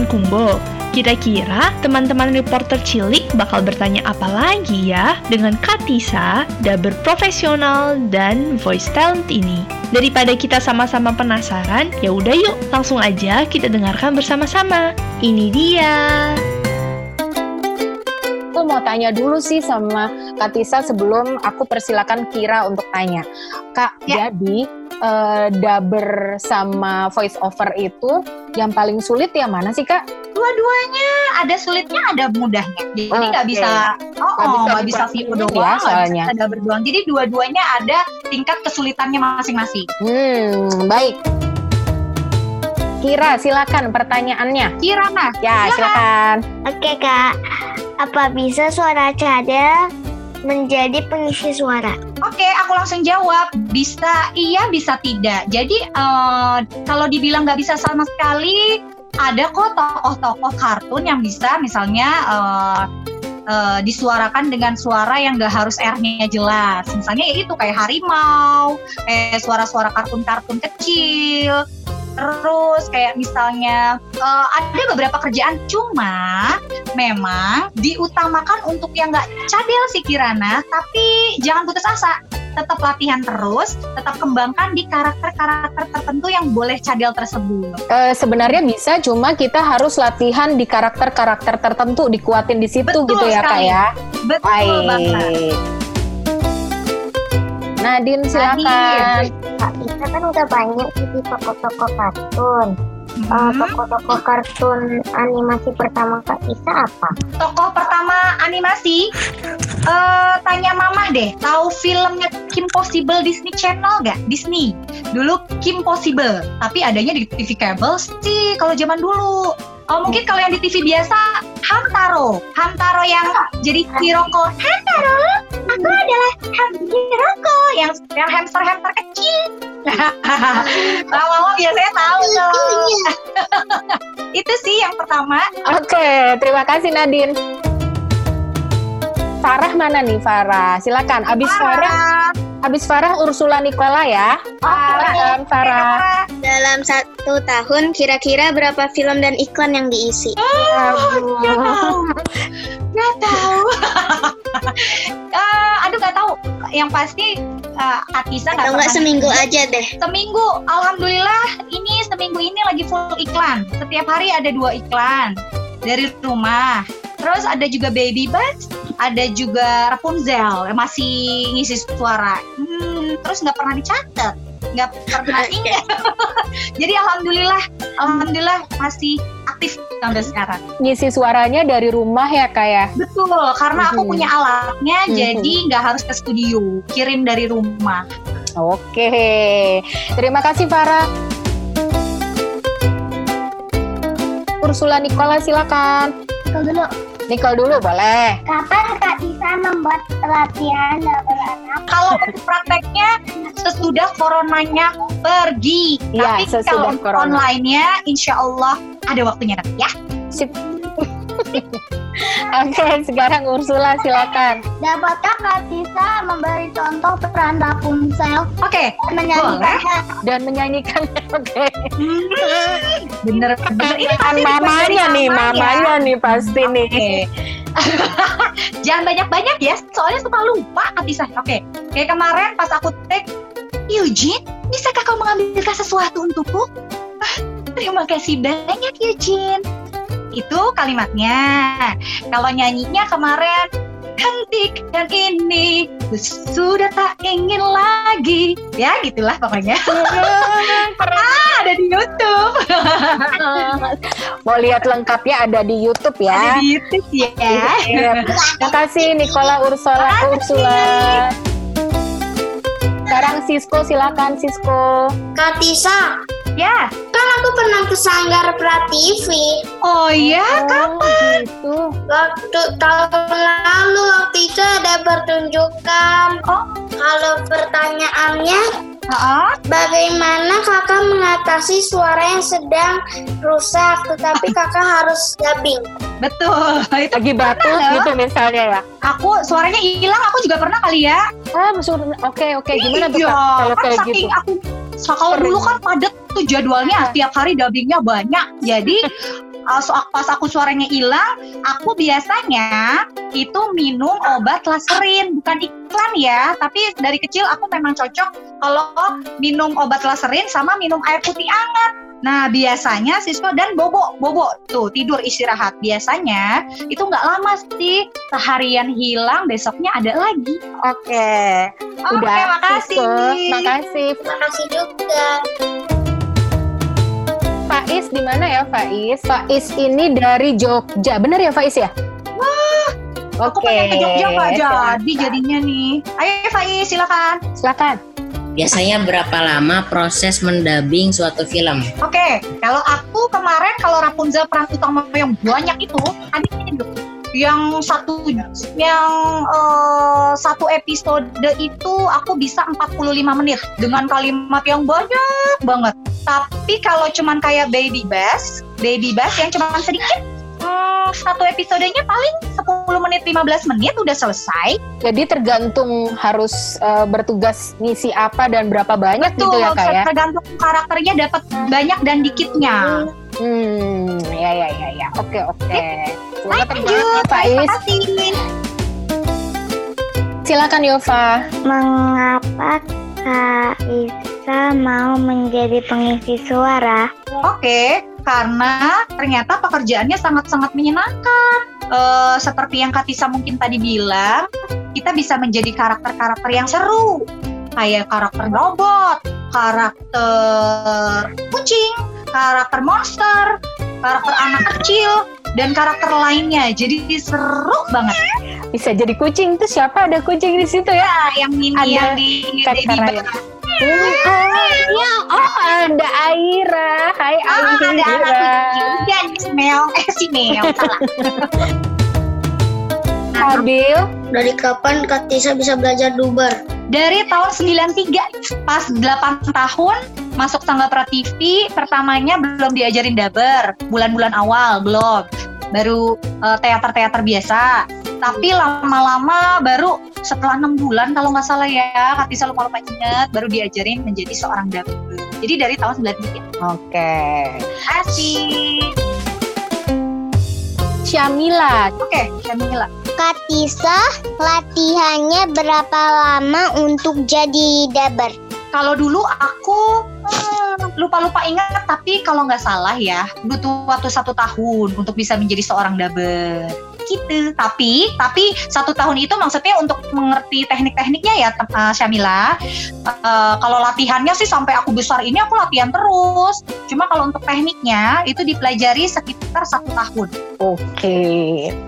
teman-teman Kumbo. Kira-kira teman-teman reporter cilik bakal bertanya apa lagi ya dengan Katisa, dubber profesional dan voice talent ini? Daripada kita sama-sama penasaran, ya udah yuk langsung aja kita dengarkan bersama-sama. Ini dia. Aku mau tanya dulu sih sama Katisa sebelum aku persilakan Kira untuk tanya. Kak, Ya. jadi eh, dubber sama voice over itu yang paling sulit yang mana sih Kak? Dua-duanya ada sulitnya, ada mudahnya. Jadi nggak Oke. bisa, oh, Nggak oh, bisa nggak bisa dibandingin view ya, doang, nggak soalnya. bisa ada berdoang. Jadi dua-duanya ada tingkat kesulitannya masing-masing. Hmm, baik. Kira, silakan pertanyaannya. Kirana, Ya, silakan. Oke kak, apa bisa suara cadel menjadi pengisi suara? Oke, aku langsung jawab. Bisa iya, bisa tidak. Jadi eh, kalau dibilang nggak bisa sama sekali, ada kok tokoh-tokoh kartun yang bisa, misalnya eh, eh, disuarakan dengan suara yang nggak harus R-nya jelas. Misalnya ya itu kayak harimau, kayak suara-suara kartun-kartun kecil. Terus kayak misalnya eh, ada beberapa kerjaan cuma memang diutamakan untuk yang nggak cadel sih Kirana, tapi jangan putus asa. Tetap latihan terus, tetap kembangkan di karakter-karakter tertentu yang boleh cadel tersebut. Eh, sebenarnya bisa, cuma kita harus latihan di karakter-karakter tertentu, dikuatin di situ Betul gitu ya Kak sekali. ya. Betul banget. Baik. Nadine silakan. Kak Isa kan udah banyak jadi tokoh-tokoh kartun. Eh, Hmm. tokoh-tokoh kartun animasi pertama Kak Isa apa? Tokoh pertama animasi, eh tanya mamah deh, tahu filmnya Kim Possible Disney Channel gak? Disney. Dulu Kim Possible, tapi adanya di TV kabel sih kalau zaman dulu. Oh, mungkin kalau yang di TV biasa Hamtaro, Hamtaro yang jadi Hiroko. Hamtaro, aku adalah Ham Hiroko yang yang hamster-hamster kecil. Mama biasanya tahu tuh. Itu sih yang pertama. Oke, terima kasih Nadine. Farah mana nih Farah? Silakan. Abis Farah, abis Farah Ursula Nicola ya. Silakan Farah. Dalam satu tahun kira-kira berapa film dan iklan yang diisi? Gak tahu. Gak tahu. Eh, aduh gak tahu. Yang pasti uh, Atisa gak Atau enggak pernah- seminggu aja deh? Seminggu. Alhamdulillah ini seminggu ini lagi full iklan. Setiap hari ada dua iklan dari rumah. Terus ada juga Baby Bus, ada juga Rapunzel yang masih ngisi suara. Hmm, terus nggak pernah dicatat, nggak pernah ingat. Jadi alhamdulillah, alhamdulillah masih aktif sampai sekarang. Ngisi suaranya dari rumah ya Kak ya? Betul, karena aku Mhm. punya alatnya, Mhm. jadi nggak harus ke studio, kirim dari rumah. Oke, terima kasih Farah. Ursula Nicola silakan. Kalau dulu, Nicole dulu boleh. kapan Kak Isa membuat latihan anak? Kalau untuk prakteknya sesudah coronanya pergi. Iya, Tapi sesudah kalau corona. online-nya, insya Allah ada waktunya nanti ya. Sip. Oke, sekarang Ursula silakan. Dapatkah Kak Isa memberi contoh peran Rapunzel Oke, dan menyanyikannya? Dan menyanyikan. Oke. bener bener ini Kan pasti mamanya nih, mama ya. mamanya nih pasti nih. Oke. Jangan banyak-banyak ya, soalnya suka lupa Atisa. Oke, kayak kemarin pas aku tag, Eugene, bisakah kau mengambilkan sesuatu untukku? "Ah, Terima kasih banyak Eugene. Itu kalimatnya. Kalau nyanyinya kemarin, cantik dan ini ku sudah tak ingin lagi. Ya gitulah pokoknya. ah, ada di YouTube. Mau lihat lengkapnya ada di YouTube Ada ya. di YouTube ya. Iya. Terima kasih Nicola Ursula Ursula. Sekarang Sisko silakan Sisko. Kak Tisa, Ya. Kan aku pernah ke Sanggar Prativi Oh ya, Oh, gitu. Waktu tahun lalu waktu itu ada pertunjukan Oh. Kalau pertanyaannya Heeh. Bagaimana kakak mengatasi suara yang sedang rusak Tetapi kakak harus dubbing Betul. Itu Lagi batuk Pernah, gitu misalnya ya. aku suaranya hilang, aku juga pernah kali ya. Ah, oke oke gimana tuh Iya, kalau kan kayak saking gitu? aku kalau dulu kan padat tuh jadwalnya tiap hari dubbingnya banyak. Jadi uh, so, pas aku suaranya hilang, aku biasanya itu minum obat laserin, bukan iklan ya, tapi dari kecil aku memang cocok kalau minum obat laserin sama minum air putih hangat. Nah, biasanya siswa dan bobo, bobo tuh tidur istirahat. Biasanya itu nggak lama sih, seharian hilang, besoknya ada lagi. Oke. Oke, Udah, makasih. Makasih. Makasih juga. Faiz di mana ya Faiz? Faiz ini dari Jogja. Benar ya Faiz ya? Aku Oke. pengen ke Jogja nggak jadi jadinya nih. Ayo Faiz, silakan. Silakan. Biasanya berapa lama proses mendabing suatu film? Oke, kalau aku kemarin kalau Rapunzel peran utama yang banyak itu, ada ini dulu. Yang satu yang eh, satu episode itu aku bisa 45 menit dengan kalimat yang banyak banget. Tapi kalau cuman kayak Baby Bass, Baby Bass yang cuman sedikit hmm, satu episodenya paling 10 menit 15 menit udah selesai. Jadi tergantung harus eh, bertugas ngisi apa dan berapa banyak gitu ya kak ya? tergantung karakternya dapat banyak dan dikitnya. Hmm, ya ya ya ya. Oke oke. Faiz. terima kasih. Silakan Yova. Mengapa Kak Isa mau menjadi pengisi suara? Oke, karena ternyata pekerjaannya sangat-sangat menyenangkan. Eh, seperti yang Katisa mungkin tadi bilang, kita bisa menjadi karakter-karakter yang seru. Kayak karakter robot, karakter kucing, karakter monster, karakter anak kecil, dan karakter lainnya. Jadi seru banget. Bisa jadi kucing tuh siapa ada kucing di situ ya? Nah, yang ini Ada yang di Kak Baby Raya. Bus. Oh, oh ada Aira. Hai ada anak Aira. kecil. Dan si Mel, eh si Mel, salah. Abil, Dari kapan Kak Tisa bisa belajar dubar? dari tahun 93 pas 8 tahun masuk tangga TV pertamanya belum diajarin daber bulan-bulan awal belum baru eh, teater-teater biasa tapi lama-lama baru setelah enam bulan kalau nggak salah ya Katisa lupa lupa ingat baru diajarin menjadi seorang daber jadi dari tahun 93 Oke. asik Syamila. oke Syamila Kak Tisa, latihannya berapa lama untuk jadi dabar? Kalau dulu aku hmm, lupa-lupa ingat, tapi kalau nggak salah ya butuh waktu satu tahun untuk bisa menjadi seorang daber. Gitu. Tapi, tapi satu tahun itu maksudnya untuk mengerti teknik-tekniknya ya, uh, Syamila. Uh, kalau latihannya sih sampai aku besar ini aku latihan terus. Cuma kalau untuk tekniknya itu dipelajari sekitar satu tahun. Oke.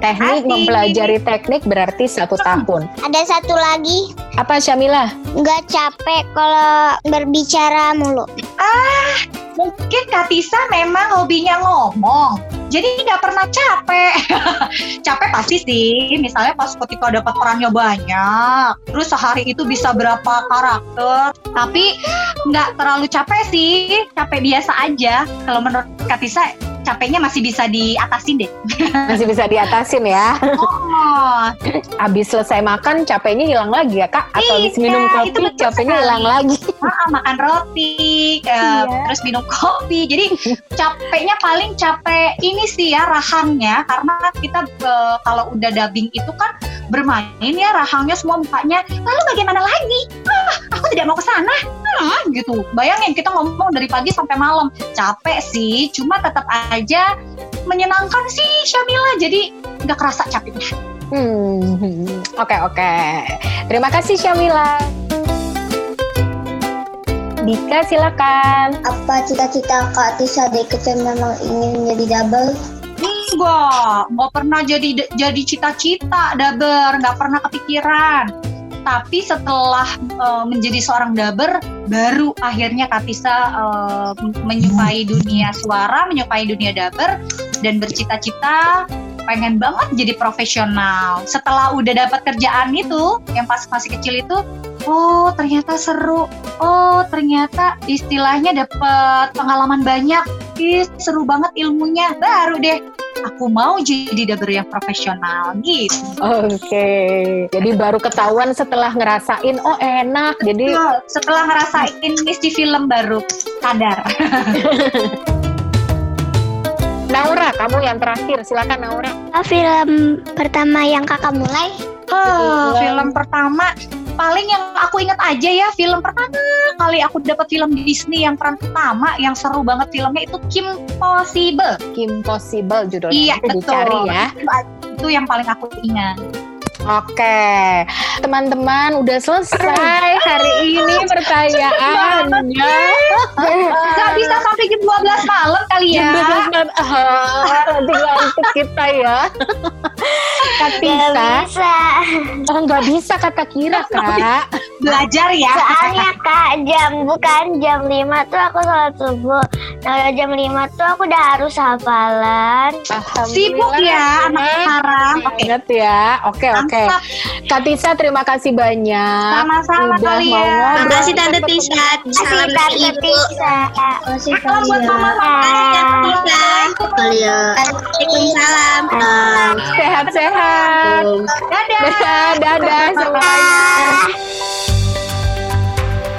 Teknik Asik. mempelajari teknik berarti satu tahun. Ada satu lagi, Apa Syamila? nggak capek kalau berbicara mulu. Mungkin Kak Tisa memang hobinya ngomong. Jadi nggak pernah capek. capek pasti sih. Misalnya pas ketika dapat perannya banyak. Terus sehari itu bisa berapa karakter. Tapi nggak terlalu capek sih. Capek biasa aja. Kalau menurut Kak Tisa, capeknya masih bisa diatasin deh. Masih bisa diatasin ya. Oh, Habis selesai makan capeknya hilang lagi ya kak? Atau habis Iya, minum itu kopi capeknya hilang lagi? Ah, makan roti, eh, Iya. terus minum kopi. Jadi capeknya paling capek ini sih ya rahangnya karena kita eh, kalau udah dubbing itu kan bermain ya rahangnya semua mukanya. Lalu bagaimana lagi? Ah, aku tidak mau ke sana. Hmm, gitu. Bayangin kita ngomong dari pagi sampai malam. Capek sih, cuma tetap aja menyenangkan sih Syamila. Jadi nggak kerasa capeknya. Hmm, oke oke. Terima kasih Syamila. Dika silakan. Apa cita-cita Kak Tisa dari kecil memang ingin menjadi double? Enggak, nggak pernah jadi jadi cita-cita daber, nggak pernah kepikiran. Tapi setelah eh, menjadi seorang daber, baru akhirnya Katisa eh, menyukai dunia suara, menyukai dunia daber, dan bercita-cita pengen banget jadi profesional. Setelah udah dapat kerjaan itu, yang pas masih kecil itu, oh ternyata seru. Oh ternyata istilahnya dapat pengalaman banyak. Ih, seru banget ilmunya. Baru deh aku mau jadi daber yang profesional gitu. Oke. Jadi baru ketahuan setelah ngerasain oh enak. Jadi Betul. Setelah ngerasain di film baru sadar. Naura, kamu yang terakhir. Silakan Naura. Film pertama yang kakak mulai Film. film pertama paling yang aku ingat aja ya film pertama kali aku dapat film Disney yang peran pertama yang seru banget filmnya itu Kim Possible. Kim Possible judulnya. Iya betul. Dicari ya. Itu, yang paling aku ingat. Oke, teman-teman udah selesai hari ini pertanyaannya. Gak bisa sampai jam 12 malam kali ya. Jam 12 ah, nanti ngantuk kita ya. Kak Gak Tisa, bisa oh nggak bisa kata kira kak. Belajar ya. Soalnya kak jam bukan jam 5 tuh aku sholat subuh Nah kalau jam 5 tuh aku udah harus hafalan Sibuk ya anak sekarang. Oke. Ingat ya. Oke oke. Mantap. Kak Tisa terima kasih banyak. Sama-sama Udah kali mau ya. ngobrol. Makasih Tante Tisa. Kasih Salam tante dari Ibu. Tisa Salam buat mama Tante Tisa. Waalaikumsalam. Sehat-sehat. Dadah. Dadah, dadah semuanya.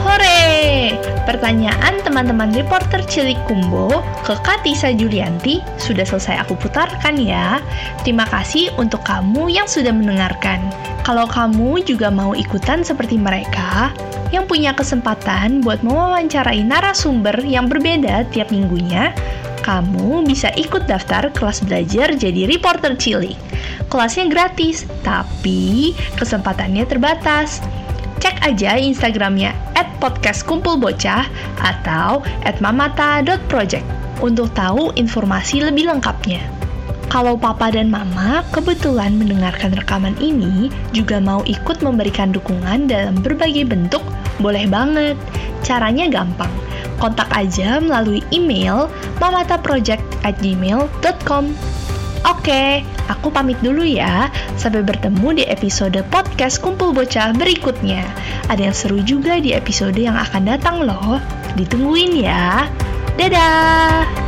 Hore! Pertanyaan teman-teman reporter Cilik Kumbo ke Katisa Julianti sudah selesai aku putarkan ya. Terima kasih untuk kamu yang sudah mendengarkan. Kalau kamu juga mau ikutan seperti mereka, yang punya kesempatan buat mewawancarai narasumber yang berbeda tiap minggunya, kamu bisa ikut daftar kelas belajar jadi reporter cilik. Kelasnya gratis, tapi kesempatannya terbatas. Cek aja Instagramnya at podcast atau at mamata.project untuk tahu informasi lebih lengkapnya. Kalau papa dan mama kebetulan mendengarkan rekaman ini juga mau ikut memberikan dukungan dalam berbagai bentuk, boleh banget. Caranya gampang. Kontak aja melalui email mamataproject@gmail.com. Oke, aku pamit dulu ya. Sampai bertemu di episode podcast Kumpul Bocah berikutnya. Ada yang seru juga di episode yang akan datang loh. Ditungguin ya. Dadah!